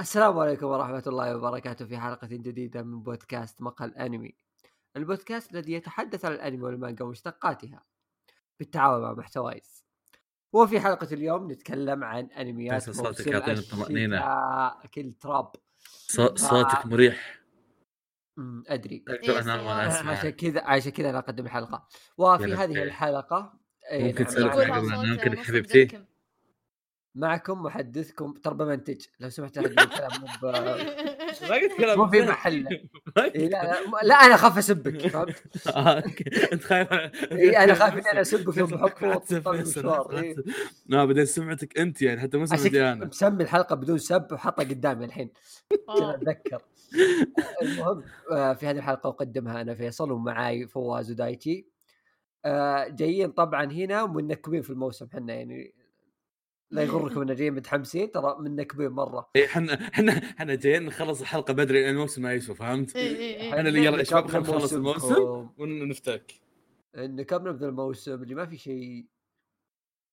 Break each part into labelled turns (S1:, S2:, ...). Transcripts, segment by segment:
S1: السلام عليكم ورحمة الله وبركاته في حلقة جديدة من بودكاست مقهى الأنمي. البودكاست الذي يتحدث عن الأنمي والمانجا ومشتقاتها. بالتعاون مع محتوايز وفي حلقة اليوم نتكلم عن أنميات
S2: صوتك
S1: موسم
S2: يعطيني الطمأنينة.
S1: كل تراب.
S2: صو- صوتك مريح.
S1: أمم، أدري.
S3: إيه،
S1: عشان كذا عشان كذا أنا أقدم الحلقة. وفي هذه
S2: خير.
S1: الحلقة إيه،
S2: ممكن
S1: نعم،
S2: تسولف
S1: معكم- معكم محدثكم ترى بمنتج لو سمحت يقول كلام مو ب-
S2: ما قلت كلام.
S1: مو في محله إيه، لا, لا, لا أنا اخاف أسبك فهمت؟
S2: آه،. أنت خايف
S1: إيه، أنا خايف إني أنا أسبك يوم إيه.
S2: لا بعدين سمعتك أنت يعني حتى مو
S1: عشان
S2: سمعتي أنا.
S1: مسمي الحلقة بدون سب وحطها قدامي الحين.
S3: آه.
S1: أتذكر. المهم آه، في هذه الحلقة أقدمها أنا فيصل ومعاي فواز ودايتي. جايين طبعا هنا منكبين في الموسم إحنا يعني لا يغركم ان جايين متحمسين ترى منكبين مرة
S2: اي إحنا إحنا إحنا جايين نخلص الحلقة بدري لأن الموسم ما يسوى فهمت؟
S3: إيه، إيه، إيه.
S2: أنا اللي يلا يا شباب خلينا نخلص الموسم. ونفتك
S1: نكبنا من الموسم اللي ما في شيء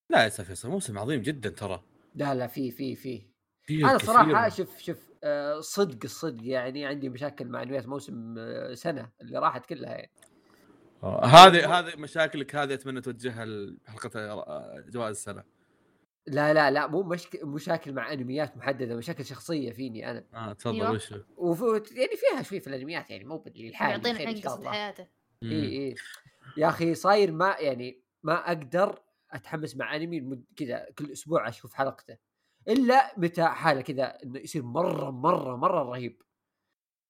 S2: لا يا فيصل موسم عظيم جدا ترى
S1: لا لا في في في أنا
S2: كثير.
S1: صراحة شوف شوف آه، صدق الصدق يعني عندي مشاكل مع انميات موسم آه، سنة اللي راحت كلها يعني
S2: آه، هذه هذه مشاكلك هذه أتمنى توجهها لحلقه جوائز السنة
S1: لا لا لا مو مشك... مشاكل مع أنميات محددة مشاكل شخصية فيني أنا.
S2: آه تفضل
S3: أيوة.
S2: وش
S1: وف... يعني فيها شوي في الأنميات يعني مو الحالي
S3: يعطينا قصة
S1: الله.
S3: حياته.
S1: إي إي. يا أخي صاير ما يعني ما أقدر أتحمس مع أنمي المد... كذا كل أسبوع أشوف حلقته. إلا متى حالة كذا إنه يصير مرة مرة مرة رهيب.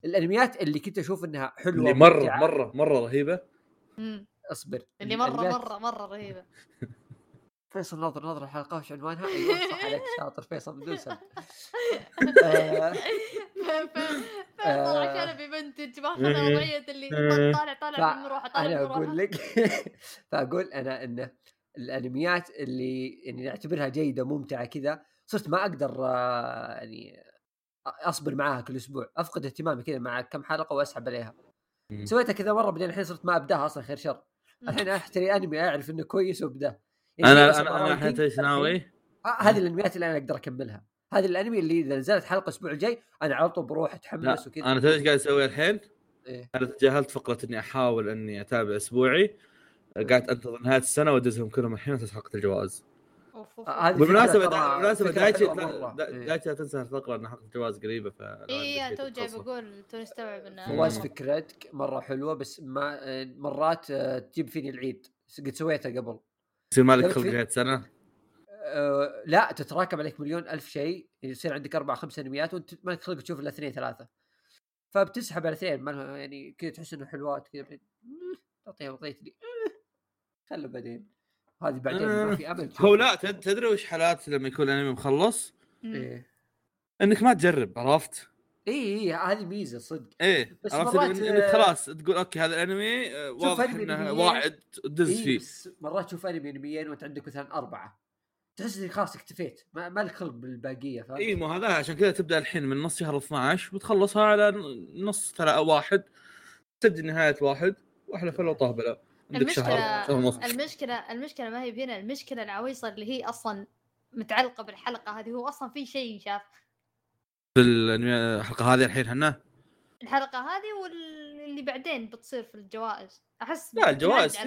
S1: الأنميات اللي كنت أشوف إنها حلوة
S2: اللي مرة مرة مرة
S3: رهيبة.
S1: أصبر.
S3: اللي مرة
S1: الأنميات-
S3: مرة مرة رهيبة.
S1: فيصل ناظر ناظر الحلقة وش عنوانها أيوه صح عليك شاطر فيصل بدون سب.
S3: فيصل
S1: آه.
S3: عشان بيمنتج ما أخذ وضعية اللي طالع طالع
S1: فا-
S3: بالمروحة طالع أنا
S1: أقول لك فأقول أنا انه الأنميات اللي يعني نعتبرها جيدة ممتعة كذا صرت ما أقدر آه، يعني أصبر معاها كل أسبوع أفقد اهتمامي كذا مع كم حلقة وأسحب عليها
S2: مم.
S1: سويتها كذا مرة بعدين الحين صرت ما أبداها أصلا خير شر. الحين اشتري أنمي أعرف إنه كويس وأبداه
S2: أنا
S1: في
S2: أنا أنا الحين إيش ناوي؟
S1: آه، هذه الانميات اللي أنا أقدر أكملها. هذه الأنمي اللي إذا نزلت حلقة الأسبوع الجاي أنا على طول بروح أتحمس وكذا.
S2: أنا تدري إيش قاعد أسوي الحين؟
S1: إيه.
S2: أنا تجاهلت فقره إني أحاول إني أتابع أسبوعي. قاعد أنتظر نهاية السنة وأدزهم كلهم الحين وتنسى حلقة
S3: أوف،
S1: آه،
S2: بالمناسبه بالمناسبه دايتشي
S1: إيه.
S2: دايتشي لا تنسى الفقره إن حلقة الجواز قريبة ف
S3: اي تو جاي بقول تو نستوعب إنه
S1: فواز
S2: مم.
S1: فكرتك مرة حلوة بس ما آه، مرات تجيب فيني العيد. قد سويتها قبل.
S2: يصير مالك خلق نهايه سنة؟
S1: أه لا تتراكم عليك مليون ألف شيء يصير عندك أربع خمس انميات وأنت ما لك خلق تشوف إلا اثنين ثلاثة. فبتسحب على اثنين ما يعني كذا تحس إنه حلوات كذا بعدين، مم، تعطيها وضعيه لي. مم، خلوا بعدين. هذه بعدين ما في أمل.
S2: هو لا تد- تدري وش حالات لما يكون الأنمي مخلص؟
S1: إيه.
S2: إنك ما تجرب عرفت؟
S1: إيه إيه، هذه ميزه صدق.
S2: إيه
S1: بس
S2: عرفت
S1: مرات،
S2: إن- انك
S1: آه،
S2: خلاص تقول أوكي هذا الأنمي آه، واضح إنه
S1: أنميين.
S2: واحد دز
S1: إيه
S2: فيه.
S1: بس مرات تشوف أنمي انميين وانت عندك مثلا أربعة. تحس انك خلاص اكتفيت. ما, ما لك خلق بالباقية فهمت؟
S2: إي مو هذا عشان كذا تبدأ الحين من نص شهر 12 وتخلصها على نص ثلاثة واحد. تسجل نهاية واحد وأحلى فل وطهبله عندك شهر
S3: المشكلة المشكلة ما هي هنا المشكلة العويصة اللي هي أصلا متعلقة بالحلقة هذه هو أصلا في شيء شاف.
S2: في الحلقة هذه الحين هنا
S3: الحلقة هذه واللي بعدين بتصير في الجوائز أحس
S2: لا الجوائز.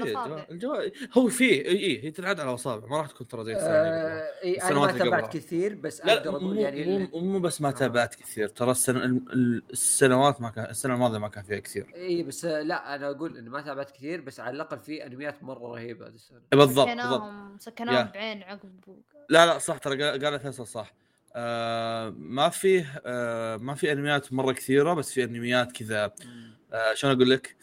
S2: الجوائز هو فيه إي إي هي تنعد على اصابع ما راح تكون ترى زي السنة.
S1: آه إيه
S2: أنا
S1: ما تابعت. كثير بس
S2: لا
S1: أقدر
S2: مو,
S1: أقول يعني
S2: مو, مو بس ما
S1: آه.
S2: تابعت كثير ترى السنة ال- ال- السنوات ما كان السنة الماضية ما كان فيها كثير
S1: إي بس لا أنا أقول اني ما تابعت كثير بس على الأقل في أنميات مرة رهيبة هذه السنة
S2: بالضبط بالضبط
S3: سكناهم. بعين عقب
S2: لا لا صح ترى قال قال فيصل صح آه ما فيه آه ما في أنميات مرة كثيرة بس في أنميات كذا. آه شلون أقول لك؟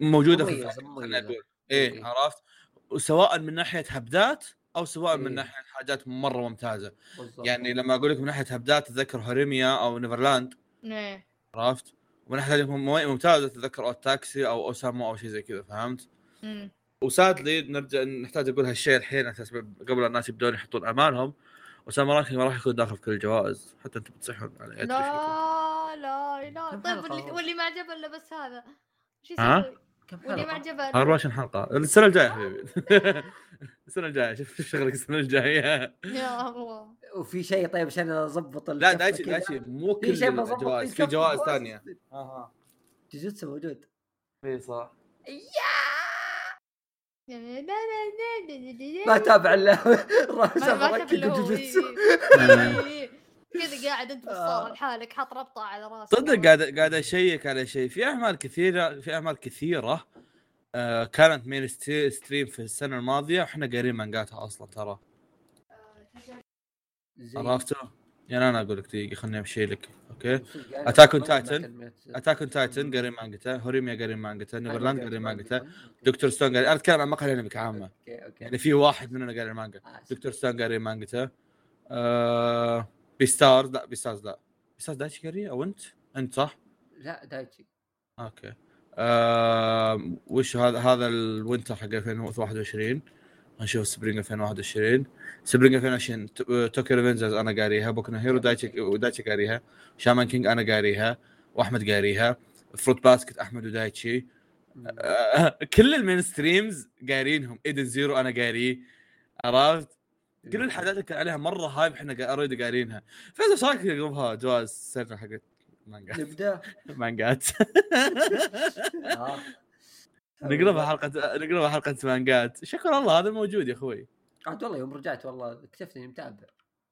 S2: موجودة في
S1: مميزة،
S2: خلنا
S1: مميزة.
S2: نقول
S1: إيه.
S2: إيه عرفت؟ وسواء من ناحية هبدات أو سواء من
S1: إيه.
S2: ناحية حاجات مرة ممتازة.
S1: بالضبط.
S2: يعني لما أقول لك من ناحية هبدات تذكر هوريميا أو نيفرلاند.
S3: إيه
S2: عرفت؟ ومن ناحية ممتازة تذكر أو تاكسي أو أوسامو أو شيء زي كذا فهمت. وسادلي نرجع نحتاج أقول هالشيء الحين على أساس قبل الناس يبدون يحطون أمالهم. وسام رانكينج ما راح يكون داخل في كل الجوائز حتى أنتم بتصيحون على.
S3: لا لا لا. طيب واللي, ما عجبه إلا بس هذا. شو
S2: ها؟
S3: يسوي؟ واللي ما
S1: حلقه؟
S3: عجبه
S2: 24 حلقة. السنة الجاية يا حبيبي. السنة الجاية. شوف شغلك السنة الجاية.
S3: يا الله.
S1: وفي شيء طيب عشان اضبط
S2: لا دايتشي؟ دايتشي مو كل
S1: شيء بضبط
S2: الجوائز في جوائز. ثانية. أها
S1: جوجوتسو موجود؟
S2: اي صح.
S1: ما تابع الا
S3: إيه، إيه. كذا قاعد أنت
S1: آه.
S3: لحالك حاط ربطه على راسك
S2: صدق قاعد قاعد أشيك على شيء في أعمال كثيرة في أعمال كثيرة آه كانت mainstream في السنة الماضية وإحنا قارين مانجاتها أصلا ترى
S1: زي-
S2: عرفته؟ يعني أنا أقول لك دقيقة خليني أمشي لك
S1: أوكي ما
S2: Titan.
S1: كلمت.
S2: Attack on Titan قارين مانجته هوريميا قارين مانجته نيفرلاند قارين مانجته دكتور ستون قارين أنا أتكلم عن مقهى الأنمي كعامة
S1: أوكي أوكي
S2: يعني في واحد مننا قاري المانجا
S1: آه،
S2: دكتور ستون قاري مانجته آه بيستارز لا بيستارز لا بيستارز دايتشي قاريه أو أنت؟ أنت صح؟
S1: لا دايتشي
S2: أوكي آه وش هذا هذا ال winter حق 2021 نشوف spring 2021 spring 2020 ت- توكيو ريفنجرز أنا قاريها بوكو هيرو دايتشي ودايتشي قاريها شامان كينج أنا قاريها وأحمد قاريها فروت باسكت أحمد ودايتشي. آه كل ال mainstreams قارينهم. ايدنز زيرو أنا قاريه. عرفت؟ كل الحاجات اللي كان عليها مرة hype إحنا already قارينها. فايز إيش رأيك نقربها جواز السنة حقت مانجات
S1: نبدا
S2: مانجات.
S1: آه.
S2: نقربها حلقه نقربها حلقة مانجات شكرا الله هذا موجود يا أخوي
S1: عاد والله يوم رجعت والله اكتشفت إني متابع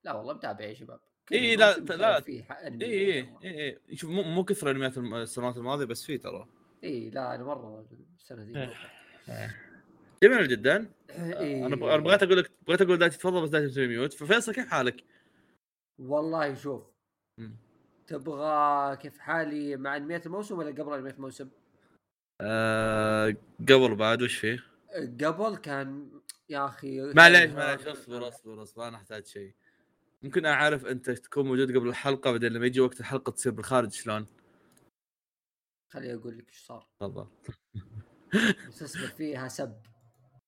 S1: لا والله متابع يا شباب كل
S2: لا، لا. اي اي. اي اي شوف مو مو كثر أنميات السنوات الماضية بس في ترى
S1: اي لا أنا مرة السنة ذي
S2: إيه. جميل جدا
S1: إيه.
S2: أنا ب- أنا بغيت أقول لك بغيت أقول دايتي تفضل بس دايتي مسوي ميوت ففيصل كيف حالك؟
S1: والله شوف. تبغى كيف حالي مع أنميات الموسم ولا قبل أنميات الموسم؟
S2: آه قبل بعد وش فيه؟
S1: قبل كان يا أخي
S2: معليش معليش اصبر اصبر اصبر أنا أحتاج شيء. ممكن أعرف أنت تكون موجود قبل الحلقة بعدين لما يجي وقت الحلقة تصير بالخارج شلون؟
S1: خليني أقول لك إيش صار.
S2: تفضل.
S1: بس اصبر فيها سب.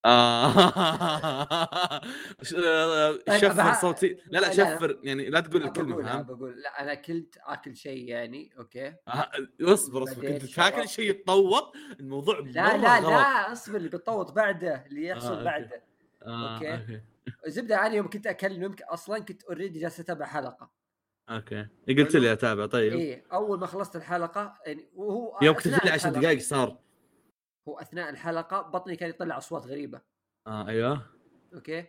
S2: شفر
S1: بح-
S2: صوتي. لا لا
S1: لا، لا.
S2: شفر يعني لا تقول
S1: الكلمة
S2: فاهم؟
S1: بقول. لا أنا اكلت آكل شيء يعني أوكي.
S2: آه، اصبر اصبر. كنت تاكل. شيء يتطوط؟ الموضوع
S1: لا لا. لا اصبر اللي بيتطوط بعده اللي
S2: آه،
S1: يحصل. بعده.
S2: آه،.
S1: أوكي. الزبده أنا يوم كنت اكلمك أصلا كنت already جالس أتابع حلقة.
S2: أوكي. قلت لي أتابع طيب.
S1: إيه أول ما خلصت الحلقة يعني وهو
S2: يوم كتبت لي 10
S1: الحلقة-
S2: دقائق صار.
S1: هو اثناء الحلقة بطني كان يطلع أصوات غريبة.
S2: آه أيوه.
S1: أوكي؟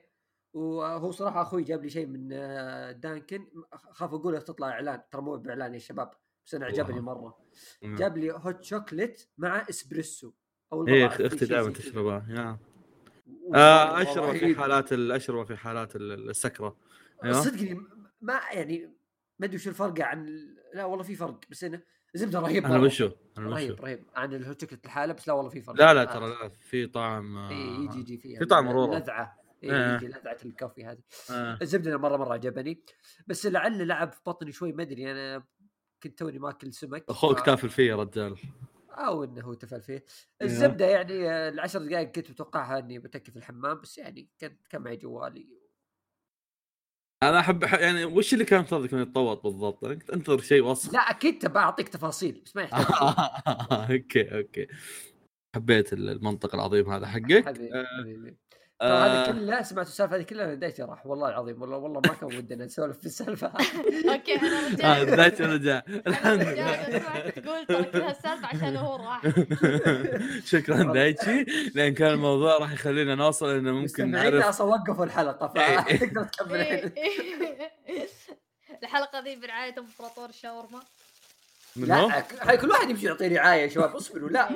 S1: وهو صراحة أخوي جاب لي شيء من آه، دانكن. خاف أقوله تطلع إعلان. ترى مو بإعلان يا شباب بس أنا عجبني.
S2: مرة.
S1: جاب لي hot chocolate مع اسبريسو أول إيه في أختي
S2: دائما. تشربها
S1: والله
S2: آه أشربه في
S1: رهيب.
S2: حالات الاشربه في حالات ال- السكرة. أيوه.
S1: صدقني ما يعني ما أدري وش الفرق عن لا والله في فرق بس إنه زبدة رهيب أنا.
S2: وشو؟ أنا وشو؟
S1: رهيب. رهيب عن ال hot chocolate الحالة بس لا والله في فرق.
S2: لا لا
S1: آه.
S2: ترى لا في طعم آه،
S1: إي يجي يجي فيها
S2: في طعم مرورة.
S1: لذعه
S2: إيه.
S1: إي يجي لذعة ال coffee هذه
S2: آه.
S1: الزبدة مرة مرة عجبني. بس لعب لعب في بطني شوي ما أدري أنا كنت توني ماكل سمك.
S2: أخوك
S1: ف-
S2: تافل فيه يا رجال.
S1: أو إنه هو تفل فيه. الزبدة يعني آه، العشر دقائق كنت متوقعها إني بتكي في الحمام بس يعني كان كان معي جوالي.
S2: أنا أحب يعني وش اللي كان صدق إنه يتطوط بالضبط؟ أنا كنت أنتظر شيء وصف
S1: لا كنت بعطيك تفاصيل بس ما يحتاج.
S2: أوكي أوكي. حبيت المنطق العظيم هذا حقك.
S1: حبيبي حبيبي. هذا
S2: آه،
S1: كله سمعت السالفة هذه كلها بدايتي راح. والله العظيم والله والله ما كان ودنا نسولف في السالفة هذه.
S3: أوكي أنا
S2: آه،
S3: رجعت
S2: بداية رجع.
S3: أنا
S2: الحمد
S3: رجعت
S2: لله.
S3: تقول تركت هالسالفة عشان هو راح.
S2: شكرا دايتشي. لأن كان الموضوع راح يخلينا نوصل إنه ممكن نعرف.
S1: أصلا وقفوا
S2: الحلقة.
S1: فتقدر تكمل
S3: إيه، إيه. الحلقة ذي برعاية امبراطور الشاورما
S2: من؟
S1: لا هاي كل واحد يمشي يعطي رعاية يا شباب اصبروا لا.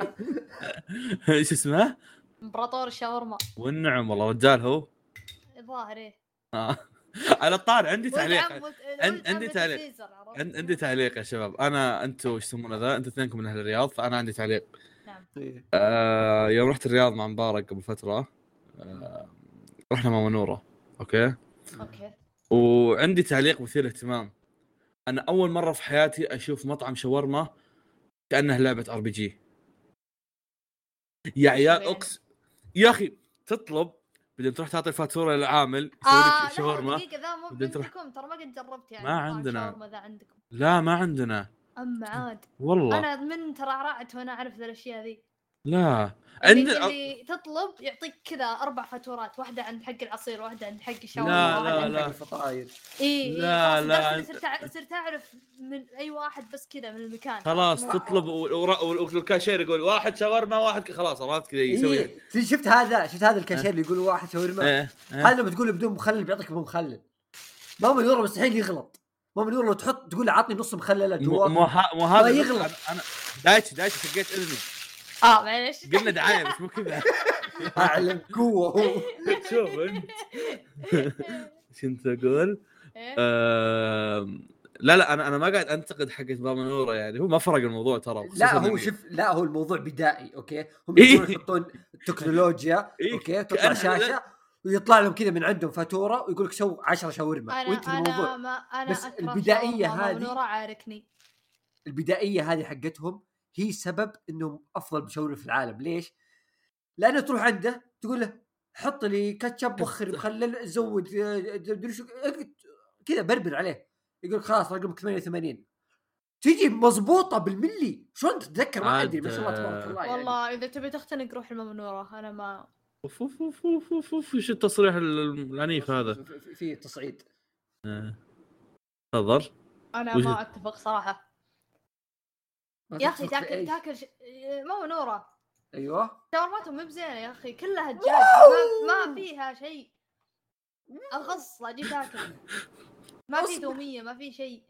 S2: إيش اسمه؟
S3: امبراطور الشاورما.
S2: والنعم والله رجال هو.
S3: الظاهر إيه.
S2: آه. على الطار عندي تعليق. عندي تعليق. عندي تعليق يا شباب. أنا أنتم إيش يسمونه ذا؟ أنتم اثنينكم من أهل الرياض فأنا عندي تعليق.
S3: نعم.
S2: آه يوم رحت الرياض مع مبارك قبل فترة آه رحنا ماما نورة. Okay؟
S3: Okay.
S2: وعندي تعليق مثير اهتمام أنا أول مرة في حياتي أشوف مطعم شاورما كأنه لعبة RPG يا عيال
S3: يعني؟
S2: يا أخي تطلب بعدين تروح تعطي الفاتورة للعامل يسوي لك
S3: لا
S2: شاورما.
S3: دقيقة ذا مو عندكم ترى ما قد جربت يعني
S2: ما عندنا.
S3: ذا عندكم.
S2: لا ما عندنا.
S3: أما عاد.
S2: والله.
S3: أنا من ترى رحت وأنا أعرف ذا الأشياء ذي.
S2: لا. عند
S3: اللي تطلب يعطيك كذا أربع فاتورات واحدة عند حق العصير واحدة عند حق الشاورما
S2: لا،
S3: عند
S2: لا.
S3: حق-
S1: الفطاير.
S3: إي
S2: لا،
S3: لا. صرت صرت اعرف من أي واحد بس كذا من المكان.
S2: خلاص تطلب والكاشير يقول واحد شاورما واحد خلاص عرفت كذا يسوي.
S1: إيه. شفت هذا؟ شفت هذا الكاشير اللي يقول واحد شاورما؟
S2: إيه إيه.
S1: هذا لما تقول له بدون مخلل بيعطيك بمخلل ماما نورة مستحيل يغلط. ماما نورة لو تحط تقول له عطني نص مخلله جوا
S2: مو ها- مو هذا
S1: ما يغلط.
S2: أنا دايتشي دايتشي حقيت إذني.
S3: آه. معليش
S2: قلنا دعاية بس مو كذا.
S1: اعلن قوة. هو
S2: شوف أنت. إيش كنت أقول؟
S3: إيه؟
S2: لا لا أنا أنا ما قاعد أنتقد ماما نورة يعني. هو ما فرق الموضوع ترى
S1: لا هو شوف لا هو الموضوع بدائي okay؟ هم
S2: إيه.
S1: يحطون تكنولوجيا
S2: إيه،
S1: okay؟ تطلع شاشة ويطلع لهم كذا من عندهم فاتورة ويقول لك سو 10 شاورما
S3: أنا
S1: وانت
S3: أنا
S1: الموضوع.
S3: ما أنا
S1: بس
S3: شاورما
S1: هذه-
S3: عاركني.
S1: البدائية هذه حقتهم هي سبب انهم أفضل مشاورين في العالم. ليش؟ لأنه تروح عنده تقول له حط لي كاتشب وخر مخلل زود آه، مدري شو كذا بربر عليه. يقول لك خلاص رقمك 88 تيجي مضبوطة بالملي شلون تتذكر؟ ما أدري ما شاء الله تبارك الله يعني.
S3: والله إذا تبي تختنق روح الممنوره أنا ما
S2: أوف أوف أوف أوف أوف أوف. إيش التصريح ال- العنيف هذا؟
S1: في- تصعيد.
S2: آه. تفضل. أنا
S3: ما أتفق
S1: صراحة.
S3: يا
S1: أخي
S3: تاكل؟ تاكل ش... ما منوره
S1: أيوه
S3: شاورماتهم مو بزينه يا أخي كلها دجاج ما, ما فيها شيء اغص أجي تاكل ما في. توميه ما في شيء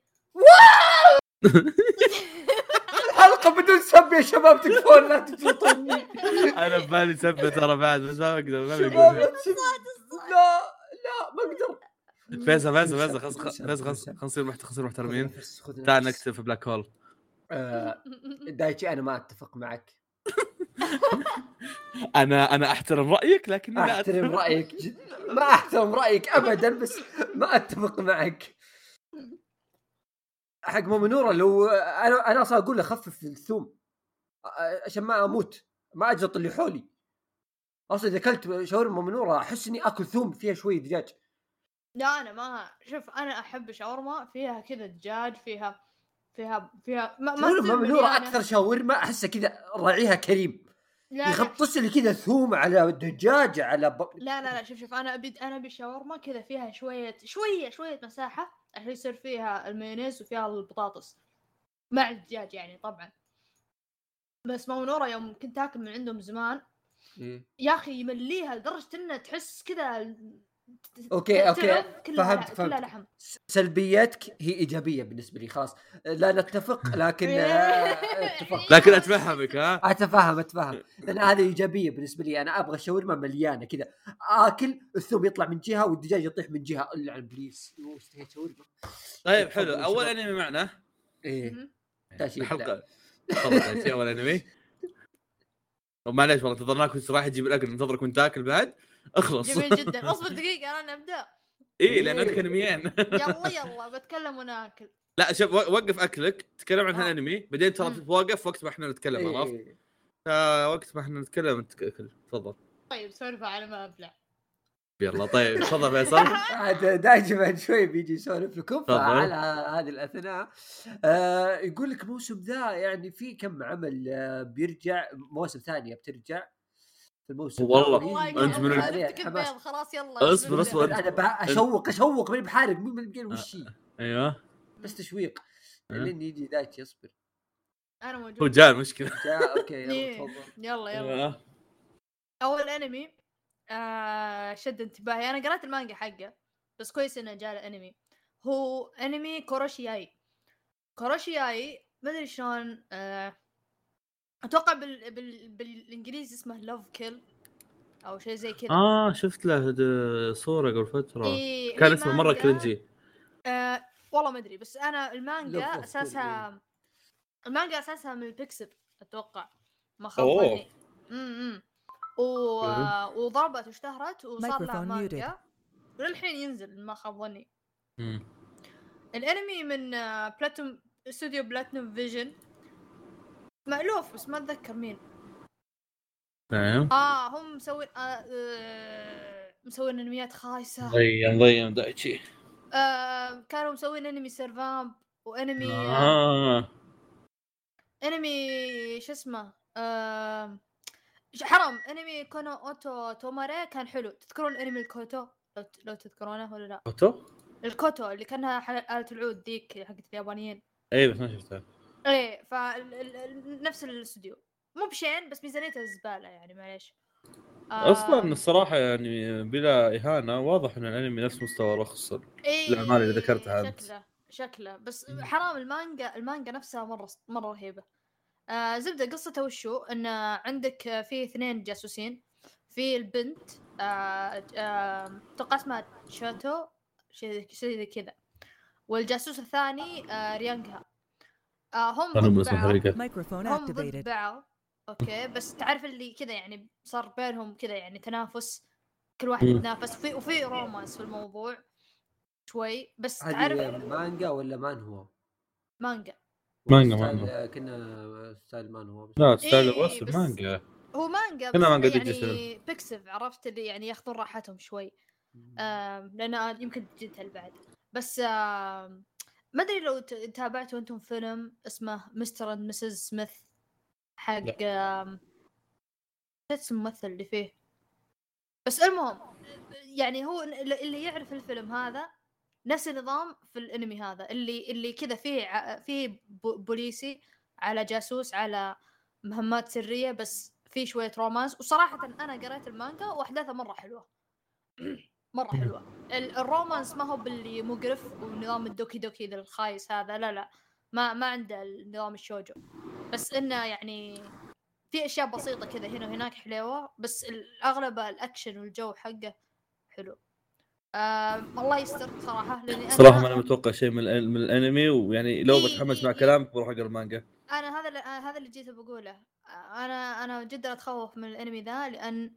S1: الحلقة بدون سب يا شباب تكفون لا تجلطوني
S2: أنا ببالي سبه ترى بعد بس ما أقدر ما
S1: لا. لا ما أقدر
S2: فيصل فيصل فيصل خلاص خلاص خلاص نصير محترمين تعال نكتب في بلاك هول
S1: آه، دايتشي أنا ما أتفق معك.
S2: أنا أنا أحترم رأيك لكني لا
S1: أحترم رأيك جد ما أحترم رأيك ابدا بس ما أتفق معك. حق مؤمنوره لو أنا أنا أصلا أقول له خفف الثوم عشان ما أموت ما أجلط اللي حولي. أصلا إذا أكلت شاورما مؤمنوره أحس إني آكل ثوم فيها شوية دجاج.
S3: لا أنا ما شوف أنا أحب شاورما فيها كذا دجاج فيها فيها فيها ما ما
S1: مؤمنوره
S3: مليانة.
S1: أكثر شاورما احسها كذا راعيها كريم.
S3: لا
S1: يغطس لي كذا ثوم على دجاج على ب...
S3: لا لا لا شوف شوف أنا أبي أنا أبي شاورما كذا فيها شوية شوية شوية مساحة عشان يصير فيها المايونيز وفيها البطاطس. مع الدجاج يعني طبعا. بس ماما نورة يوم كنت آكل من عندهم زمان يا أخي يمليها لدرجة إنها تحس كذا
S1: okay، okay.
S3: تعب كلها
S1: فهمت،
S3: كلها
S1: فهمت.
S3: لحم.
S1: سلبياتك هي إيجابية بالنسبة لي خلاص. لا نتفق لكن آه، اتفق.
S2: لكن أتفهمك ها؟
S1: أتفهم أتفهم. لأن هذه إيجابية بالنسبة لي. أنا أبغى شاورما مليانة كذا. آكل الثوم يطلع من جهة والدجاج يطيح من جهة. العن please اشتهيت شاورما.
S2: طيب حلو.
S1: أول.
S2: أنمي معنا.
S1: إيه.
S2: الحلقة. تفضل تأتي أول أنمي. ومعليش والله انتظرناك وانت رايح تجيب الأكل. ننتظرك وانت تاكل بعد. اخلص.
S3: جميل جدا. أصبر دقيقة أنا أبدأ.
S2: اي لأن عندك انميين
S3: يلا يلا بتكلم وأنا اكل
S2: لا شوف وقف أكلك تكلم عن
S3: آه.
S2: هالانمي بعدين ترى
S3: مم.
S2: تتوقف وقت ما إحنا نتكلم عرفت؟
S1: إيه.
S2: فوقت ما إحنا نتكلم أنت أكل. تفضل.
S3: طيب سولفه على ما أبلع.
S2: يلا طيب تفضل فيصل.
S1: دايتشي بعد شوي بيجي يسولف لكم. فعلى هذه الأثناء. آه يقول لك موسم ذا يعني في كم عمل آه بيرجع مواسم ثانية بترجع. في الموسم.
S2: والله. أنت من.
S3: خلاص يلا. أصبر،.
S2: أصبر.
S1: أنا بح- أشوق أشوق ماني بحارق مو من وش هي
S2: أيوه.
S1: بس تشويق.
S2: أه.
S1: لين يجي دايتشي يصبر.
S3: أنا موجود.
S2: هو جاء المشكلة
S1: جاء okay يلا
S3: إيه.
S1: تفضل.
S3: يلا يلا.
S2: أيوه
S3: أول أنمي آه شد انتباهي. أنا قرأت المانجا حقه بس كويس إنه جاء الأنمي. هو أنمي كوروشي آي. كوروشي آي ما أدري شلون آه أتوقع بال... بال... بالانجليزي اسمه Love of Kill أو شيء زي كذا.
S2: آه شفت له صورة قبل فترة.
S3: إيه
S2: كان
S3: هي
S2: اسمه
S3: مرة.
S2: cringy.
S3: آه والله ما أدري بس
S1: أنا
S3: المانجا أساسها المانجا أساسها من ال Pixiv أتوقع. ما خاب امم و... وضربت واشتهرت وصار لها مانجا. وللحين ينزل ما خاب ظني. الأنمي من بلاتوم استوديو Platinum Vision مألوف بس ما أتذكر مين.
S2: فاهم
S3: آه هم مسوين آه آه مسوين انميات خايسة.
S2: ضيم ضيم دايتشي
S3: آه كانوا مسوين انمي Servamp وانمي آه. انمي شو اسمه؟ آه ش- حرام انمي Kono Oto Tomare كان حلو. تذكرون انمي الكوتو؟ لو لو تذكرونه ولا لا؟
S2: اوتو؟
S3: الكوتو اللي كانها آلة العود ذيك حقت اليابانيين.
S2: اي بس ما شفتها.
S3: إيه ف نفس الاستوديو. مو بشين بس ميزانيته زباله يعني معليش. آه،
S2: أصلا الصراحة يعني بلا إهانة واضح إن الأنمي نفس مستوى رخص
S3: إيه
S2: الأعمال اللي ذكرتها أنت.
S3: شكله شكله. بس حرام المانجا المانجا نفسها مرة مرة رهيبة. آه زبدة قصته وشو إن عندك في اثنين جاسوسين. في البنت آه آه أتوقع اسمها تشاتو شيء شيء زي كذا. والجاسوس الثاني آه ريانجها آه هم ضد بعض. هم ضد. بعض. Okay بس تعرف اللي كذا يعني صار بينهم كذا يعني تنافس كل واحد. يتنافس. وفي وفي romance في الموضوع شوي بس تعرف
S1: مانجا ولا مانهوا؟
S3: مانجا.
S2: مانجا مانجا.
S1: كنه style مانهوا
S2: لا style
S3: إيه،
S2: بس مانجا.
S3: هو مانجا
S2: كنه
S3: بس
S2: مانجا.
S3: يعني Pixiv عرفت؟ اللي يعني ياخذون راحتهم شوي. لأن يمكن digital بعد بس ما أدري لو تابعتوا أنتم فيلم اسمه مستر أند مسز سميث؟ حق نسيت اسم الممثل اللي فيه؟ بس المهم يعني هو اللي يعرف الفيلم هذا نفس النظام في الانمي هذا اللي اللي كذا فيه فيه بوليسي على جاسوس على مهمات سرية بس في شوية romance. وصراحة أنا قريت المانجا واحداثها مرة حلوة. مرة حلوة. ال- ال romance ما هو باللي مقرف ونظام ال doki doki ذا الخايس هذا لا لا. ما ما عنده النظام ال shoujo. بس إنه يعني في أشياء بسيطة كذا هنا وهناك حلوة بس الاغلب الأكشن والجو حقه حلو. آه الله يستر صراحة لأني
S2: صراحة ما أنا متوقع شيء من, من الأنمي ويعني لو بتحمس مع. كلامك بروح أقرأ المانجا.
S3: أنا هذا اللي هذا اللي جيت بقوله. أنا أنا جدا أتخوف من الأنمي ذا لأن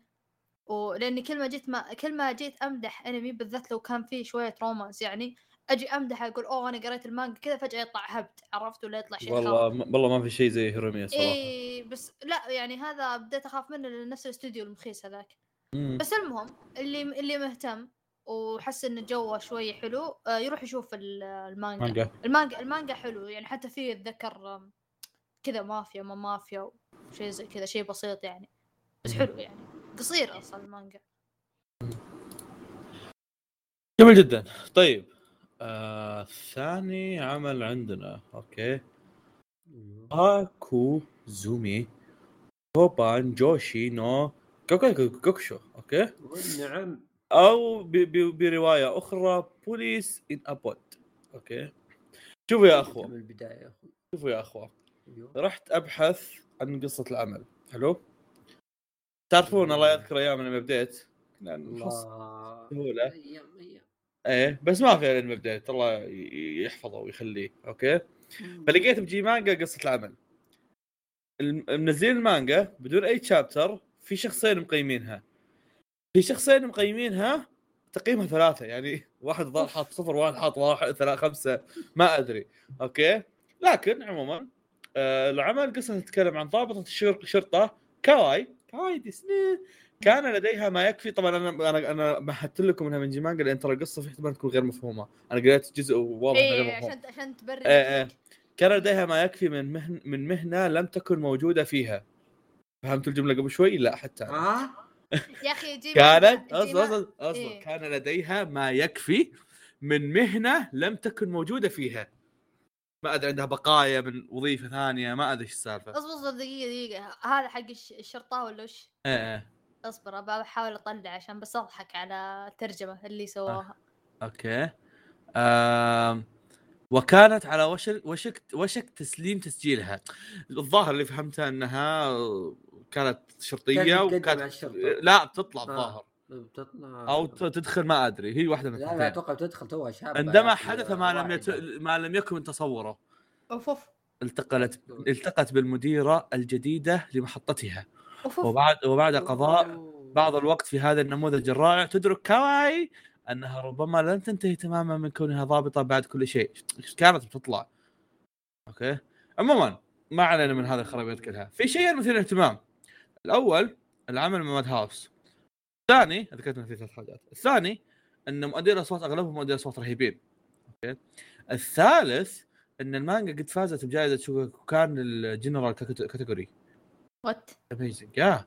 S3: ولاني كل ما جيت ما كل ما جيت أمدح أنمي بالذات لو كان فيه شوية romance يعني أجي امدح أقول اوه أنا قريت المانجا كذا فجأة يطلع هبد عرفت ولا يطلع شيء
S2: والله
S3: خرا.
S2: والله ما في شيء زي هوريميا صراحة.
S3: اي بس لا يعني هذا بديت أخاف منه لأن نفس الاستوديو المخيس هذاك. بس المهم اللي اللي مهتم وحس إن جوه شوي حلو آه، يروح يشوف ال- المانجا.
S2: مانجا
S3: المانجا المانجا حلو يعني حتى فيه اتذكر كذا مافيا ما مافيا وشيء زي كذا شيء بسيط يعني. بس حلو يعني. قصير أصلا المانجا.
S2: جميل جدا. طيب آه ثاني عمل عندنا. okay. Hakozume Kouban Joshi no Gyaku Gyakushuu okay.
S1: والنعم
S2: أو برواية أخرى Police in a Pod okay. شوفوا يا أخوة.
S1: من البداية يا أخوي.
S2: شوفوا يا أخوة.
S1: أيوه.
S2: رحت أبحث عن قصة العمل. حلو. تعرفون الله يذكر أيام لما بديت. كنا
S1: الله. سهولة.
S2: إيه بس ما في بديت الله يحفظه ويخليه okay؟ فلقيت ب GManga قصة العمل. منزلين المانجا بدون أي chapter في شخصين مقيمينها. في شخصين مقيمينها تقييمها ثلاثة يعني واحد ضال حاط صفر واحد حاط واحد ثلاثة خمسة ما أدري okay؟ لكن عموما آه العمل قصة تتكلم عن ضابطة الشر- شرطة كواي كواي ديسني كان لديها ما يكفي. طبعا أنا أنا أنا مهدت لكم إنها من GManga لأن ترى القصة في احتمال تكون غير مفهومة. أنا قريت جزء وواضح إنها غير مفهوم
S3: عشان عشان تبرر
S2: إيه،
S3: نفسك.
S2: كان لديها ما يكفي من مهن من مهنة لم تكن موجودة فيها. فهمت الجملة قبل شوي؟ لا حتى أنا.
S1: ها
S3: يا أخي جي
S2: كانت اصبر اصبر اصبر
S3: إيه.
S2: كان لديها ما يكفي من مهنة لم تكن موجودة فيها. ما أدري عندها بقايا من وظيفة ثانية ما أدري إيش السالفة.
S3: اصبر اصبر دقيقة دقيقة. هذا حق الش- الشرطة ولا وش؟
S2: إيه إيه.
S3: أصبر ابى أحاول أطلع عشان بس أضحك على الترجمة اللي سواها.
S2: أوكي. آم. وكانت على وشك وشك وشك تسليم تسجيلها؟ الظاهر اللي فهمته إنها كانت
S1: شرطية
S2: وكانت. لا بتطلع
S1: آه.
S2: الظاهر.
S1: بتطلع.
S2: أو تدخل ما أدري هي واحدة من
S1: لا لا أتوقع تدخل توها شابة
S2: عندما حدث ما لم يت... ما لم يكن من تصوره.
S3: أوف أوف.
S2: التقلت التقت بالمديرة الجديدة لمحطتها. وبعد وبعد قضاء. بعض الوقت في هذا النموذج الرائع تدرك كواي أنها ربما لن تنتهي تماما من كونها ضابطة بعد كل شيء. كانت بتطلع؟ okay. عموما ما علينا من هذه الخرابيط كلها. في شيئين مثير اهتمام الأول العمل من Madhouse. الثاني ذكرت في ثلاث حاجات. الثاني إن مؤدي الأصوات أغلبهم مؤدي اصوات رهيبين. أوكي. الثالث إن المانجا قد فازت بجائزة شوكان الجنرال كاتيجوري.
S3: وات
S2: اميزنج يا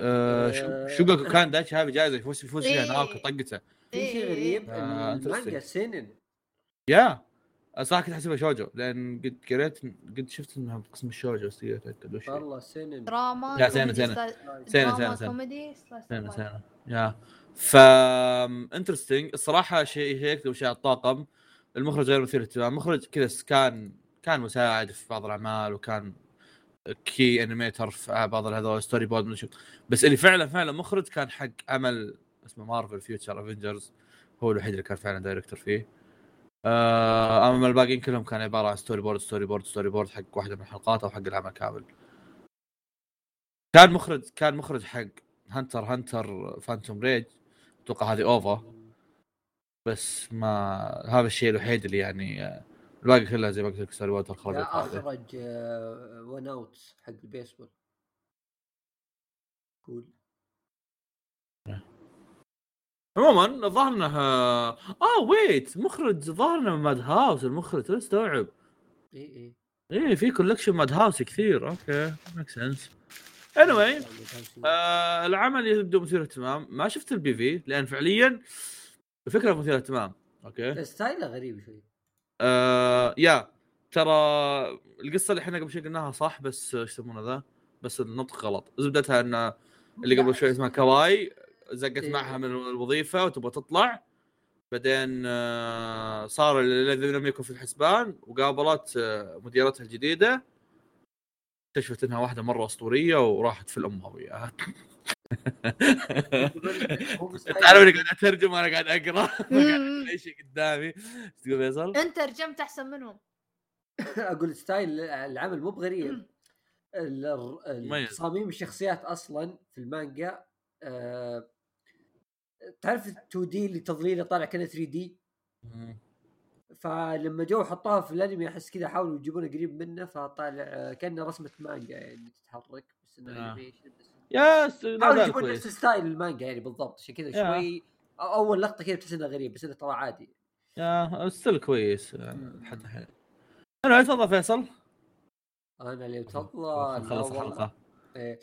S2: آه، شو-
S1: آه.
S2: شوغوكو كان دايتشي هذه جائزة يفوز يفوز فيها
S3: إيه.
S2: ناوكي طقته
S1: في شيء غريب
S2: آه،
S1: المانجا
S2: interesting.
S1: سنن
S2: يا صراحة كنت أحسبها شوجو لأن قد قريت قد شفت إنها بقسم الشوجو بس تقدر اتاكد وش.
S1: والله سينن
S3: دراما
S2: لا، سينن،
S3: دراما، سينن، سينن.
S2: comedy
S3: life.
S2: سينن يا ف interesting الصراحة شيء شيء يكتب اشياء الطاقم المخرج غير مثير اهتمام مخرج كذا كان كان مساعد في بعض الأعمال وكان key animator في بعض هذول storyboard بس اللي فعلا فعلا مخرج كان حق عمل اسمه Marvel Future Avengers هو الوحيد اللي كان فعلا director فيه. آه، اما الباقيين كلهم كان عبارة عن storyboard storyboard storyboard حق واحدة من الحلقات أو حق العمل كامل. كان مخرج كان مخرج حق Hunter Hunter Phantom Rouge أتوقع هذه OVA بس ما هذا الشيء الوحيد اللي يعني آه، الباقي كلها زي ما قلت لك
S1: لا
S2: هذه
S1: اخرج آه، One Outs حق البيسبول. cool
S2: عموما الظاهر انه آه wait مخرج ظهرنا من Madhouse المخرج لا استوعب؟
S1: إي إي.
S2: إيه في collection Madhouse كثير okay make sense anyway آه العمل يبدو مثير اهتمام. ما شفت ال PV لأن فعليا الفكرة مثير اهتمام okay.
S1: style ه غريب شوي.
S2: آه يا ترى القصة اللي إحنا قبل شوي قلناها صح بس إيش يسمونه ذا؟ بس النطق غلط. زبدتها إن اللي قبل شوي اسمها كواي زقت
S1: إيه.
S2: معها من الوظيفة وتبغى تطلع. بعدين آه، صار الذي لم يكن في الحسبان وقابلت آه، مديرتها الجديدة. اكتشفت إنها واحدة مرة أسطورية وراحت في الامها وياها تعرف إني قاعد أترجم وأنا قاعد
S3: أقرأ.
S2: أي شيء قدامي تقول فيصل؟
S3: أنت ترجمت أحسن منهم
S1: أقول ستايل العمل مو بغريب. تصاميم الشخصيات أصلا في المانجا آه، تعرف ال 2 D اللي تظليله طالع كأنه 3 D فلما جو حطوها في الأنمي أحس كذا حاولوا يجيبونه قريب منه فطالع آه، كأنه رسمة مانجا يعني تتحرك بس إنه
S2: آه. yes
S1: حاولوا يجيبون نفس style المانجا يعني بالضبط عشان كذا. شوي أول لقطة كذا تحس انه غريب بس إنه ترى عادي.
S2: يا style كويس. لحد الحين أنا تفضل فيصل؟
S1: أنا اللي تفضل
S2: خلص الحلقة.
S1: إيه.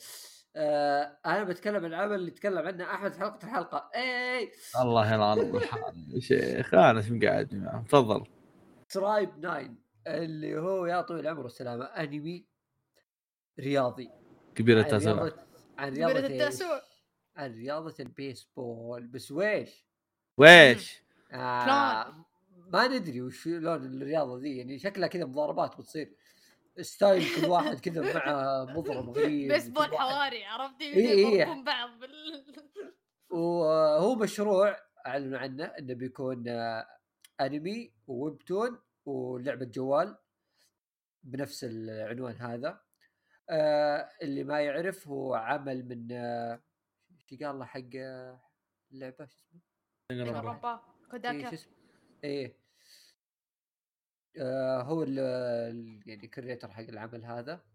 S1: آه أنا بتكلم عن العمل اللي تكلم عنه احمد في حلقة الحلقة. إيه.
S2: الله يلعن يا شيخ أنا إيش معه تفضل.
S1: ترايب 9 اللي هو يا طويل العمر والسلامة أنمي رياضي.
S2: كبير
S1: عن
S2: التاسع
S1: عن؟
S3: التاسع
S1: عن رياضه البيسبول. بس ويش؟
S2: ويش؟
S1: آه ما ندري وش لون الرياضة ذي يعني شكلها كذا مضاربات بتصير style كل واحد كذا مع مضرب غريب
S3: بيسبول حواري عرفت؟
S1: إيه، إيه.
S3: يضربون بعض بال
S1: وهو مشروع أعلنوا عنه إنه بيكون آه، أنمي و webtoon ولعبة جوال بنفس العنوان هذا. آه، اللي ما يعرف هو عمل من آه، إيش قال له حق آه، اللعبة شو اسمه؟
S3: ربا
S1: إيه
S3: كوداكا.
S1: شو اسمه؟ إيه. آه هو ال- يعني creator حق العمل هذا.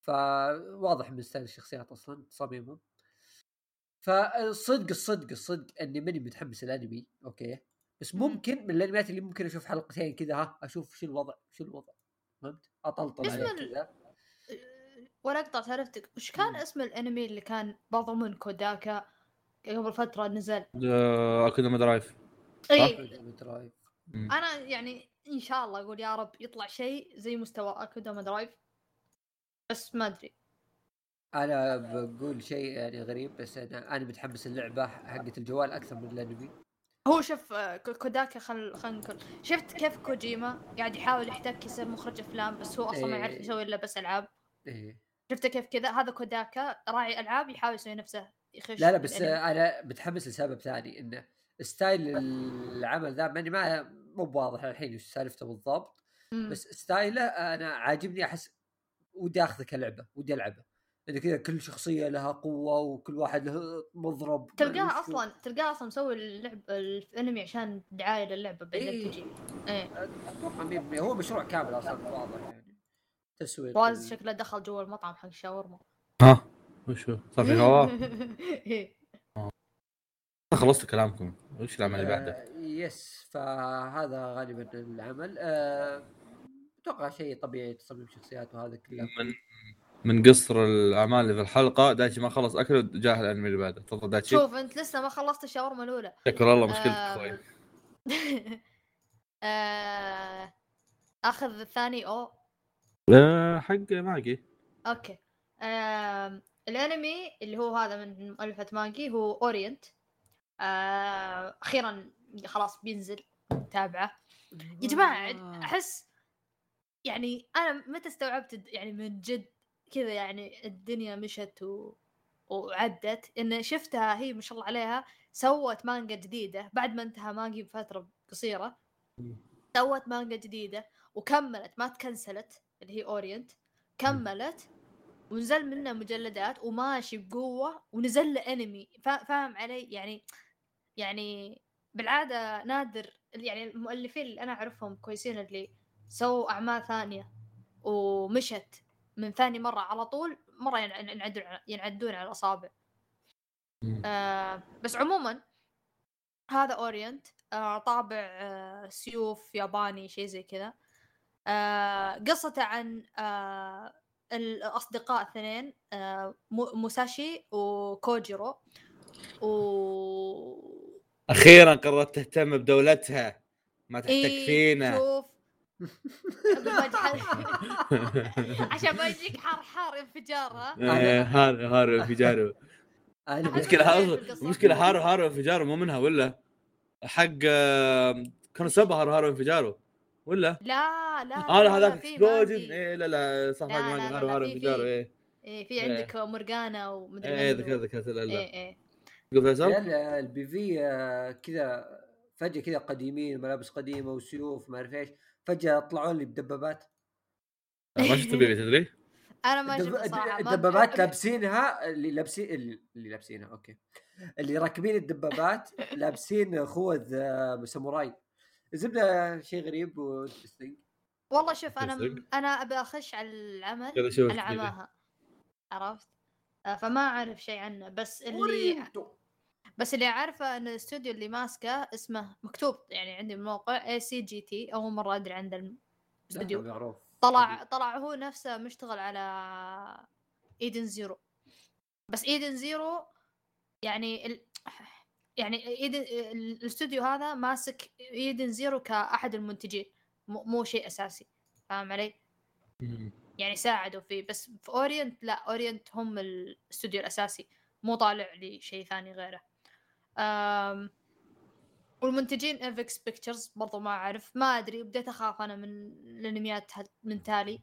S1: فواضح من style الشخصيات أصلا تصاميمهم فالصدق الصدق الصدق إني ماني متحمس الانمي okay؟ بس
S3: مم.
S1: ممكن من الأنميات اللي ممكن أشوف حلقتين كذا ها أشوف شو الوضع شو الوضع. فهمت؟ أطلطل
S3: اسم
S1: عليه كذا.
S3: ولا أقطع سالفتك وش كان
S1: مم.
S3: اسم الأنمي اللي كان بضمن كوداكا قبل فترة نزل؟
S2: Akudama Drive.
S3: إي.
S1: Drive.
S3: أنا يعني إن شاء الله أقول يا رب يطلع شيء زي مستوى Akudama Drive بس ما أدري.
S1: أنا بقول شيء يعني غريب بس أنا أنا متحمس اللعبة حقت الجوال أكثر من الأنمي.
S3: هو شوف آه، كو- كوداكا خل خلينا نقول شفت كيف كوجيما قاعد يحاول يحتك يصير مخرج أفلام بس هو أصلا ما يعرف
S1: إيه.
S3: يسوي إلا بس ألعاب؟
S1: إيه.
S3: شفت كيف كذا هذا كوداكا راعي ألعاب يحاول يسوي نفسه يخش
S1: لا لا بس
S3: بالأنمي.
S1: أنا متحمس لسبب ثاني انه style العمل ذا ماني ما مو بواضح الحين وش سالفته بالضبط
S3: مم.
S1: بس style ه أنا عاجبني أحس ودي آخذه كلعبة ودي ألعبه إنه كذا كل شخصية لها قوة وكل واحد له مضرب ما
S3: تلقاه
S1: أدري وشو.
S3: أصلا تلقاه أصلا مسوي اللعب الأنمي عشان دعاية للعبة بين
S1: إيه.
S3: تجي
S1: إيه أتوقع هو مشروع كامل أصلا واضح يعني تسويق
S3: فواز شكله دخل جوا المطعم حق الشاورما.
S2: ها؟ وشو صار في هواء. خلصت كلامكم. وش العمل اللي بعده؟
S1: آه، يس فهذا غالبا العمل. آه، أتوقع شيء طبيعي تصميم شخصيات وهذا كله.
S2: من من قصر الأعمال اللي في الحلقة دايتشي ما خلص اكل جاء الانمي اللي بعده. تفضل دايتشي.
S3: شوف أنت لسه ما خلصت الشاورما الأولى.
S2: شكرا الله مشكلتك
S3: آه،
S2: أخوي
S3: آه، أخذ الثاني أو
S2: آه، حق Magi.
S3: Okay. آم، الأنمي اللي هو هذا من مؤلفة Magi هو Orient. آه، أخيرا خلاص بينزل تابعه يا جماعة
S1: آه.
S3: أحس يعني أنا متى استوعبت يعني من جد كذا يعني الدنيا مشت و... وعدت. إن شفتها هي ما شاء الله عليها سوت مانجا جديدة. بعد ما انتهى مانجي بفترة
S2: قصيرة.
S3: سوت مانجا جديدة وكملت ما تكنسلت. اللي هي أورينت كملت ونزل منها مجلدات وماشي بقوة ونزل له انمي فا- فاهم علي؟ يعني يعني بالعادة نادر يعني المؤلفين اللي أنا أعرفهم كويسين اللي سووا أعمال ثانية ومشت من ثاني مرة على طول مرة ين- ينعدون ينعدون على الأصابع. آه بس عموما هذا أورينت آه طابع آه سيوف ياباني شيء زي كذا. آه قصته عن آه الأصدقاء اثنين آه مو- موساشي وكوجيرو. و
S2: أخيرا قررت تهتم بدولتها. ما تحتك
S3: إيه،
S2: فينا
S3: شوف عشان ما يجيك حار حار انفجار ها
S2: إيه، هارو هارو انفجاره.
S1: أنا
S3: أحس
S2: المشكلة. المشكلة هارو هارو انفجاره مو منها ولا؟ حق كانوا سبا هارو هارو انفجاره. ولا؟
S3: لا لا
S2: آه لا
S3: لا،
S2: هذاك اكسبلوجن. إيه لا لا صح
S3: لا،
S2: حق
S3: لا،
S2: ماجي
S3: لا،
S2: هارو
S3: لا،
S2: هارو
S3: في.
S2: إيه.
S3: إيه في
S2: إيه.
S3: عندك مورجانا ومدري إيه
S2: ذكرت ذكرت لا لا.
S3: إيه إيه.
S2: قول فيصل.
S1: لا البي في آه، كذا فجأة كذا قديمين ملابس قديمة وسيوف ما أعرف إيش فجأة طلعوا لي بدبابات.
S2: ما شفت بيبي تدري؟
S3: أنا ما شفت صراحة
S1: الدبابات لابسينها اللي لابسين اللي اللي لابسينها okay. اللي راكبين الدبابات لابسين خوذ آه، ساموراي. زبده شيء غريب و interesting
S3: والله شوف
S2: أنا؟
S3: أنا ابى أخش على العمل عماها عرفت؟ آه، فما أعرف شيء عنه. بس اللي
S1: Orient.
S3: بس اللي عارفه إن الاستوديو اللي ماسكه اسمه مكتوب يعني عندي بالموقع A.C.G.T أول مرة أدري عن الاستوديو. طلع طلع هو نفسه مشتغل على Edens Zero بس Edens Zero يعني ال... يعني Edens ال- الاستوديو هذا ماسك Edens Zero كأحد المنتجين مو, شيء أساسي فاهم علي؟ يعني ساعدوا فيه بس في Orient لا Orient هم الاستوديو الأساسي مو طالع لي شيء ثاني غيره. أم والمنتجين Avex Pictures برضو ما أعرف ما أدري بديت أخاف أنا من الأنميات من تالي.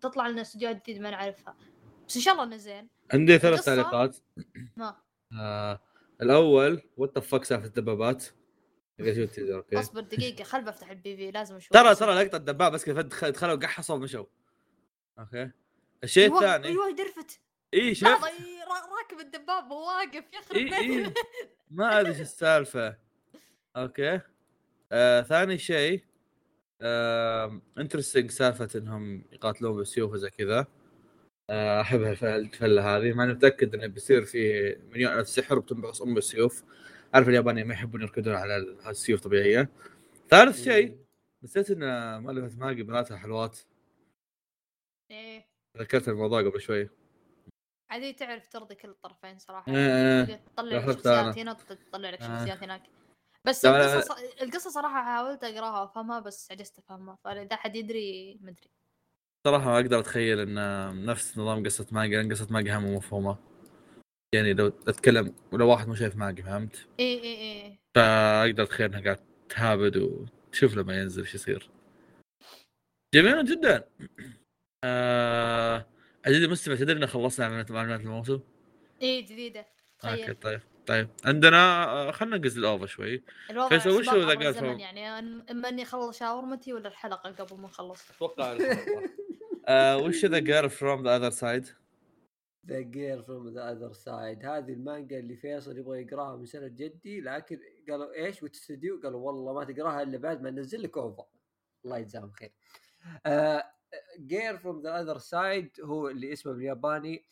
S3: تطلع لنا استديوهات جديدة ما نعرفها بس إن شاء الله إنه زين.
S2: عندي ثلاث تعليقات.
S3: ما.
S2: آه الأول what the fuck سالفة الدبابات؟
S3: اصبر دقيقة خل بفتح ال PV لازم أشوف.
S2: ترى ترى لقطة دبابه بس كذا دخل- دخلوا قحصوا ومشوا. Okay الشيء الثاني. أيوه
S3: Drift. إي شفت راكب الدباب وواقف يخرب بيت
S2: إي. ما أدري إيش السالفة. Okay آه ثاني شيء آه interesting سالفة إنهم يقاتلون بالسيوف وزي كذا. أحب هالف- الفله هذه. ماني متأكد إنه بيصير في مليون ألف سحر وبتنبغص أم بالسيوف عارف اليابانيين ما يحبون يركضون على ال- على السيوف طبيعيه ثالث شيء نسيت إن مؤلفه Magi بناتها حلوات
S3: إيه.
S2: ذكرت الموضوع قبل شوي.
S3: عادي تعرف ترضي كل الطرفين صراحة.
S2: إيه،
S3: تقدر تطلع لك شخصيات
S2: أنا.
S3: هنا وتطلع لك
S2: آه.
S3: شخصيات هناك. بس القصة القصة صراحة حاولت أقراها وأفهمها بس عجزت أفهمها. فإذا احد يدري ما أدري.
S2: صراحة ما أقدر أتخيل إن نفس نظام قصة ماجي لأن قصة ماجي هم مفهومة. يعني لو أتكلم ولو واحد مو شايف ماجي فهمت؟
S3: اي اي اي
S2: فأقدر أتخيل إنها قاعد تهابد وتشوف لما ينزل إيش يصير. جميل جدا. آه... عزيزي المستمع تدري ان خلصنا اعلانات معلومات الموسم؟
S3: اي جديدة.
S2: Okay
S3: تخيل
S2: طيب طيب. عندنا آه، خلينا ننقز ال OVA شوي.
S3: الوضع
S2: فيصل، وش هو ذا قال؟
S3: يعني إما إني أخلص شاورمتي ولا الحلقة قبل ما نخلص
S2: أتوقع وش The Girl from the Other Side؟
S1: The Girl from the Other Side هذه المانجا اللي فيصل يبغى يقراها من سنة جدي لكن قالوا إيش؟ Wit Studio قالوا والله ما تقراها إلا بعد ما ننزل لك OVA الله يجزاهم خير. Girl from the Other Side هو اللي اسمه بالياباني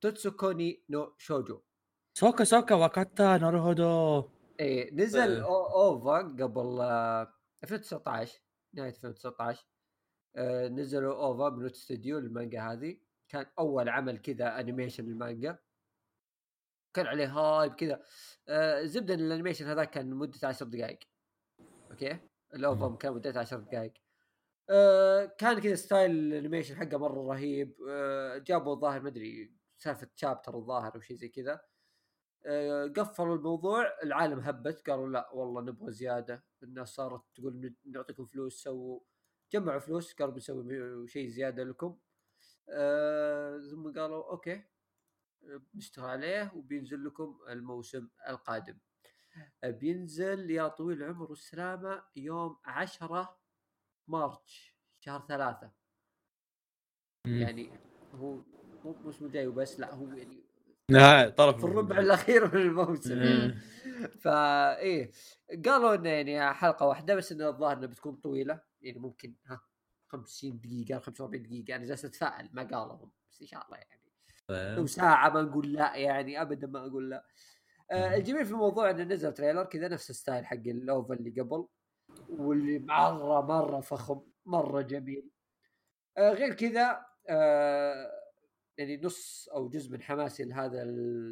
S1: とつく
S2: にの少女
S1: そっ
S2: か そっか 分かった なるほど. إيه
S1: نزل إيه. OVA قبل آه، 2019 نهاية 2019 آه، نزلوا OVA من Wit Studio المانجا هذه. كان أول عمل كذا animation للمانجا. كان عليه hype كذا. آه زبده ان ال animation هذا كان مدته 10 دقائق. Okay؟ ال
S2: OVA.
S1: كان مدته 10 دقائق. آه كان كذا style ال animation حقه مرة رهيب. آه جابوا الظاهر ما أدري سالفة chapter الظاهر أو شيء زي كذا. آه قفلوا الموضوع. العالم هبت. قالوا لا والله نبغى زيادة. الناس صارت تقول نعطيكم فلوس سووا. جمعوا فلوس قالوا بنسوي شيء زيادة لكم. آه ثم قالوا okay بنشتغل عليه وبينزل لكم الموسم القادم. بينزل يا طويل العمر والسلامة يوم 10 مارتش شهر ثلاثة. يعني هو مو موسم الجاي وبس لا هو يعني
S2: نهاية طرف
S1: في الربع الأخير من الموسم.
S2: مم.
S1: فا إيه قالوا إنه يعني حلقة واحدة بس انه الظاهر انها بتكون طويلة. يعني ممكن ها 50 دقيقة 45 دقيقة أنا جالس أتفائل ما قالهم بس إن شاء الله يعني
S2: طيب.
S1: لو ساعة ما نقول لا يعني ابدا ما أقول لا آه. الجميل في الموضوع إنه نزل trailer كذا نفس ال style حق ال OVA اللي قبل واللي مرة مرة فخم مرة جميل آه غير كذا آه يعني نص أو جزء من حماسي لهذا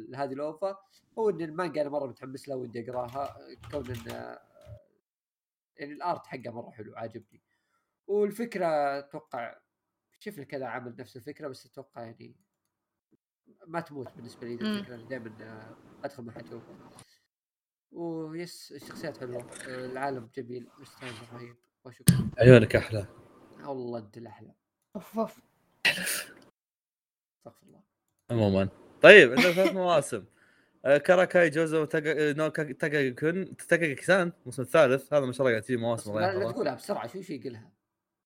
S1: لهذه ال OVA هو إن المانجا أنا مرة متحمس لها ودي أقراها كون ان يعني ال art حقه مرة حلو عاجبني. والفكرة أتوقع شفنا كذا عمل نفس الفكرة بس أتوقع يعني ما تموت بالنسبة لي. الفكرة دائما أدخل معها جو ويس الشخصيات حلوة. العالم جميل مستانس رهيب. وشكرا
S2: عيونك أحلى.
S1: والله أنت الأحلى.
S3: أوف أوف.
S1: استغفر الله.
S2: عموما. طيب عندنا ثلاث مواسم. كاراكاي جوزو تاكا نو كا- تاكاكي كون تاكاكي كسان الموسم الثالث. هذا ما شاء الله قاعد تجي مواسم
S1: لا, لا. تقولها بسرعة شو شي قلها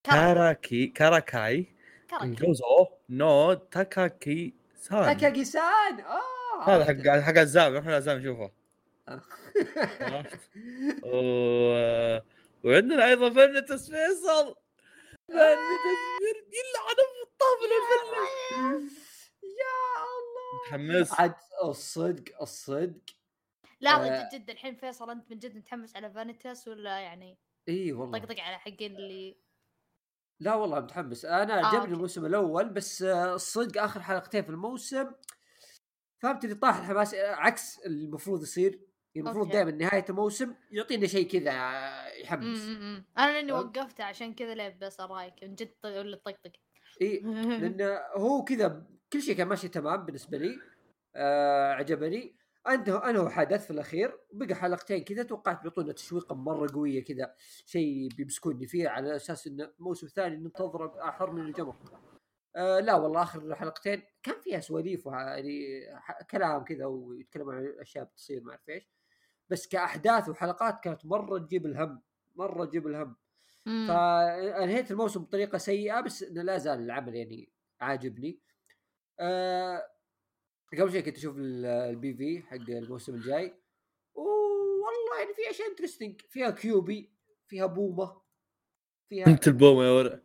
S2: كاراكي كاراكاي جوزو نو تاكاكي سان
S1: تاكاغي سان آه
S2: هذا حق حق الزام إحنا الزام نشوفه؟ و... وعندنا أيضا فانيتاس فيصل فانيتاس يلعن ابو الطابل الفني
S1: يا الله!
S2: متحمس
S1: عاد الصدق الصدق
S3: لا
S1: آه.
S3: جد جد الحين فيصل انت من جد متحمس على فانيتاس ولا يعني
S1: إي والله
S3: طقطق على حقين اللي
S1: لا والله متحمس أنا
S3: آه،
S1: عجبني
S3: أوكي.
S1: الموسم الأول بس آه، الصدق آخر حلقتين في الموسم فهمت اللي طاح الحماس آه، عكس اللي المفروض يصير المفروض
S3: أوكي.
S1: دائما نهاية الموسم يعطينا شيء كذا آه، يحمس
S3: أمم أنا لأني
S1: فهمت؟
S3: وقفت عشان كذا ليه بسال رايك من جد ولا طقطق
S1: إي لأن هو كذا كل شيء كان ماشي تمام بالنسبة لي. آه عجبني. انه انه حدث في الأخير. بقى حلقتين كذا توقعت بيعطونا تشويقة مرة قوية كذا شيء بيمسكوني فيه على أساس انه موسم ثاني ننتظره أحر من الجمر آه لا والله آخر حلقتين كان فيها سواليف يعني كلام كذا ويتكلموا عن أشياء بتصير ما أعرف إيش. بس كأحداث وحلقات كانت مرة تجيب الهم. مرة تجيب الهم. فأنهيت الموسم بطريقة سيئة بس إنه لا زال العمل يعني عاجبني. أه قبل شيء كنت أشوف ال- البي في حق الموسم الجاي والله يعني في اشياء interesting فيها كيوبي فيها بومة فيها
S2: أنت البومة يا ورع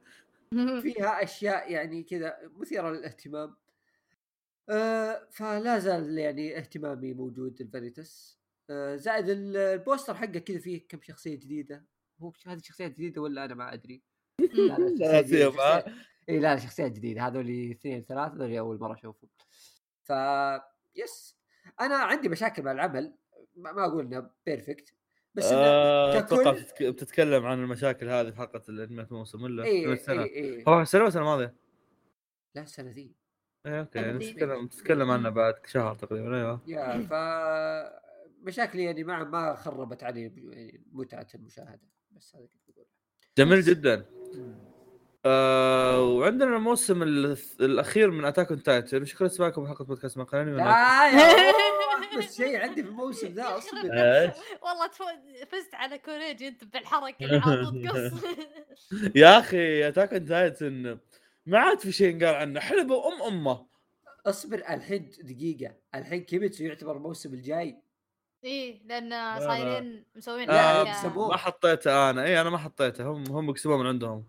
S1: فيها أشياء يعني كذا مثيرة للاهتمام. أه فلا زال يعني اهتمامي موجود الفانيتاس أه زائد ال- ال poster حقه كذا فيه كم شخصية جديدة. هو هذه شخصيات جديدة ولا أنا ما أدري؟ لا لا اي لا شخصيات جديدة هذول اثنين ثلاثة هذول أول مرة أشوفهم. ف yes أنا عندي مشاكل مع العمل ما أقول إنه perfect بس إنه
S2: آه،
S1: ككل-
S2: أتوقع بتتك- بتتكلم عن المشاكل هذه في حلقة الانمي الموسم ولا
S1: اي
S2: من السنة
S1: اي
S2: هو السنة ولا السنة الماضية؟
S1: لا السنة ذي
S2: إيه أوكي
S3: أنا
S2: يعني تتكلم تتكلم عنه بعد شهر تقريبا أيوه.
S1: يا ف مشاكلي يعني ما ما خربت علي يعني متعة المشاهدة بس هذا كنت بقول
S2: جميل جدا. آه وعندنا الموسم ال- الأخير من اتاك اون تايتن شكرا لسماعكم بحلقه بودكاست. مقالني من
S1: لا يا روح، بس شيء عندي في الموسم ذا اصبر
S2: إيش؟
S3: والله فزت على كوريجي أنت بالحركة اللي قص
S2: يا أخي اتاك اون تايتن ما عاد في شيء قال عنه. حلبة وام أمه.
S1: أصبر الحين دقيقة. الحين كيميتسو يعتبر الموسم الجاي.
S3: إيه لأن
S2: لا.
S3: صايرين مسوين
S1: بيسموه.
S2: ما حطيته أنا. اي أنا ما حطيته. هم هم يكسبوه من عندهم.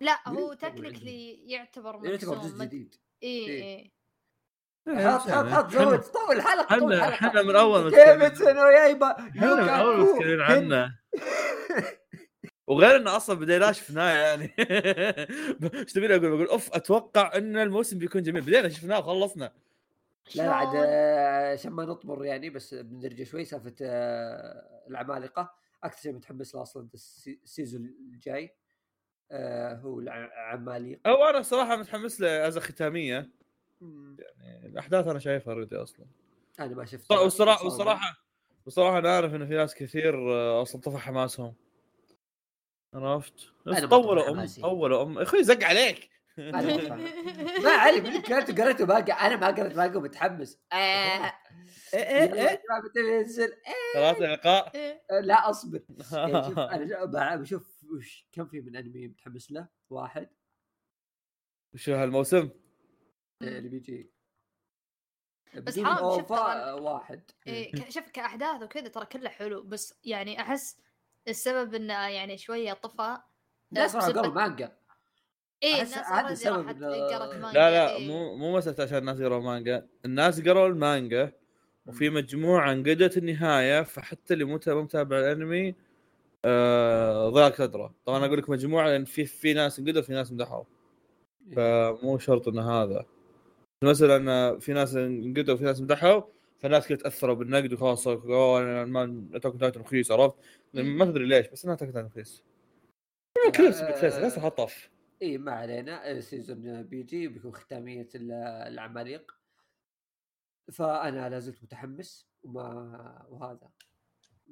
S3: لا هو؟ technically يعتبر
S1: يعتبر جزء جديد إيه.
S3: إيه
S1: حط حط حط زود طول الحلقة طول
S2: إحنا
S1: الحلقة.
S2: إحنا من أول ما تكلمنا-
S1: كيميتسو نو يايبا
S2: إحنا من أول ما تتكلمون عنه. وغير إنه أصلا بدينا شفناه يعني. إيش تبيني أقول؟ بقول أوف أتوقع إن الموسم بيكون جميل. بدينا شفناه وخلصنا.
S1: لا لا عاد عشان ما نطمر يعني بس بندرجه شوي سالفة آه، العمالقة. أكثر شيء متحمس له أصلا ال sea- ال season الجاي. آه، هو العماليق
S2: أو أنا صراحة متحمس له as
S1: ختامية.
S2: يعني الأحداث أنا شايفها already أصلا.
S1: أنا ما شفت
S2: والصراحه والصراحه والصراحه أنا عارف انه في ناس كثير آه، أصلا طفى حماسهم. عرفت؟ بس طولوا ام. طولوا ام أخوي زق عليك.
S1: ما علي من قريته قريته باقي أنا ما قريت باقي ومتحمس. آه.
S2: إيه
S1: إيه
S2: إيه.
S1: جماعة متى بينزل
S2: ثلاثة لقاء
S3: إيه.
S1: آه، لا أصبر. يعني أنا بشوف وش كم في من أنمي متحمس له؟ واحد.
S2: شو هالموسم؟
S1: آه، اللي بيجي.
S3: بس حرام،
S1: آه، واحد.
S3: إيه، ك- شوف كأحداث وكذا ترى كله حلو بس يعني أحس السبب إنه يعني شوية طفى.
S1: لا
S3: صراحة
S1: قالوا مانجا. إيه
S3: الناس
S1: هذا السبب
S3: راحت
S1: إنه-
S3: قرت مانجا
S2: لا لا
S3: إيه.
S2: مو مو مسألة عشان الناس يقروا مانجا. الناس قروا المانجا وفي مجموعة انقدت النهاية فحتى اللي مو مو متابع الأنمي آه ضاق صدره طبعا أنا أقول لك مجموعة لأن في في ناس انقدوا في ناس مدحوا فمو شرط انه هذا. مثلا في ناس انقدوا وفي ناس مدحوا فالناس كده تأثروا بالنقد وخلاص اوه أنا ما Attack Titan رخيص عرفت؟ ما تدري ليش بس إنها Attack Titan رخيص كل الناس طف
S1: اي إيه، ما علينا. السيزون بيجي بيكون ختامية ال- العماليق. فأنا لا زلت متحمس وما وهذا.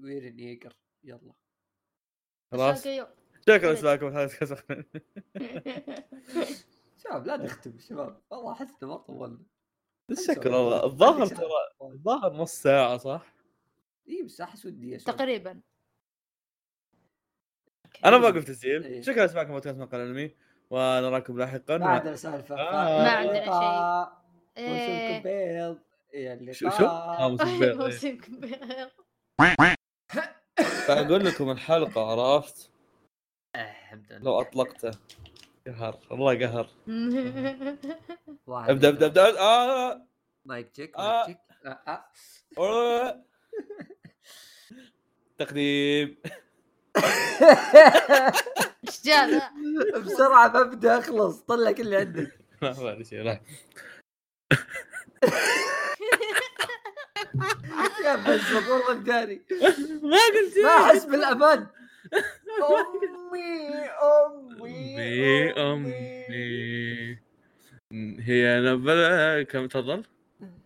S1: وير اني يقر يلا.
S2: خلاص. شكرا اسمعكم هذا كذا
S1: شباب لا نختم شباب والله أحس ما طولنا
S2: شكرا والله الظاهر ترى الظاهر نص ساعة صح؟
S1: إي بس أحس ودي
S3: تقريبا
S2: أنا باقف تسجيل
S1: إيه.
S2: شكرا اسمعكم بودكاست مقال انمي ونراكم لاحقا
S1: ما عندنا سالفة
S2: آه.
S3: ما عندنا شيء. إيه.
S1: موسمكم بيض يا
S2: شو شو؟ آه،
S1: اللقاء
S2: موسم بيض،.
S3: موسمكم بيض.
S2: فأقول لكم الحلقة عرفت؟
S1: آه، الحمد لله.
S2: لو أطلقته. قهر الله قهر. ابدأ ابدأ ابدأ. آه.
S1: mic check
S2: آه.
S1: مايك تشيك. آه، آه.
S2: تقديم.
S3: إيش جاء ذا؟
S1: بسرعة ببدا أخلص طلع كل اللي عندك.
S2: لا ما شيء لا.
S1: يا
S2: ما قلت
S1: ما أحس بالأمان. أمي أمي
S2: أمي أمي. هي نبلة كم تفضل؟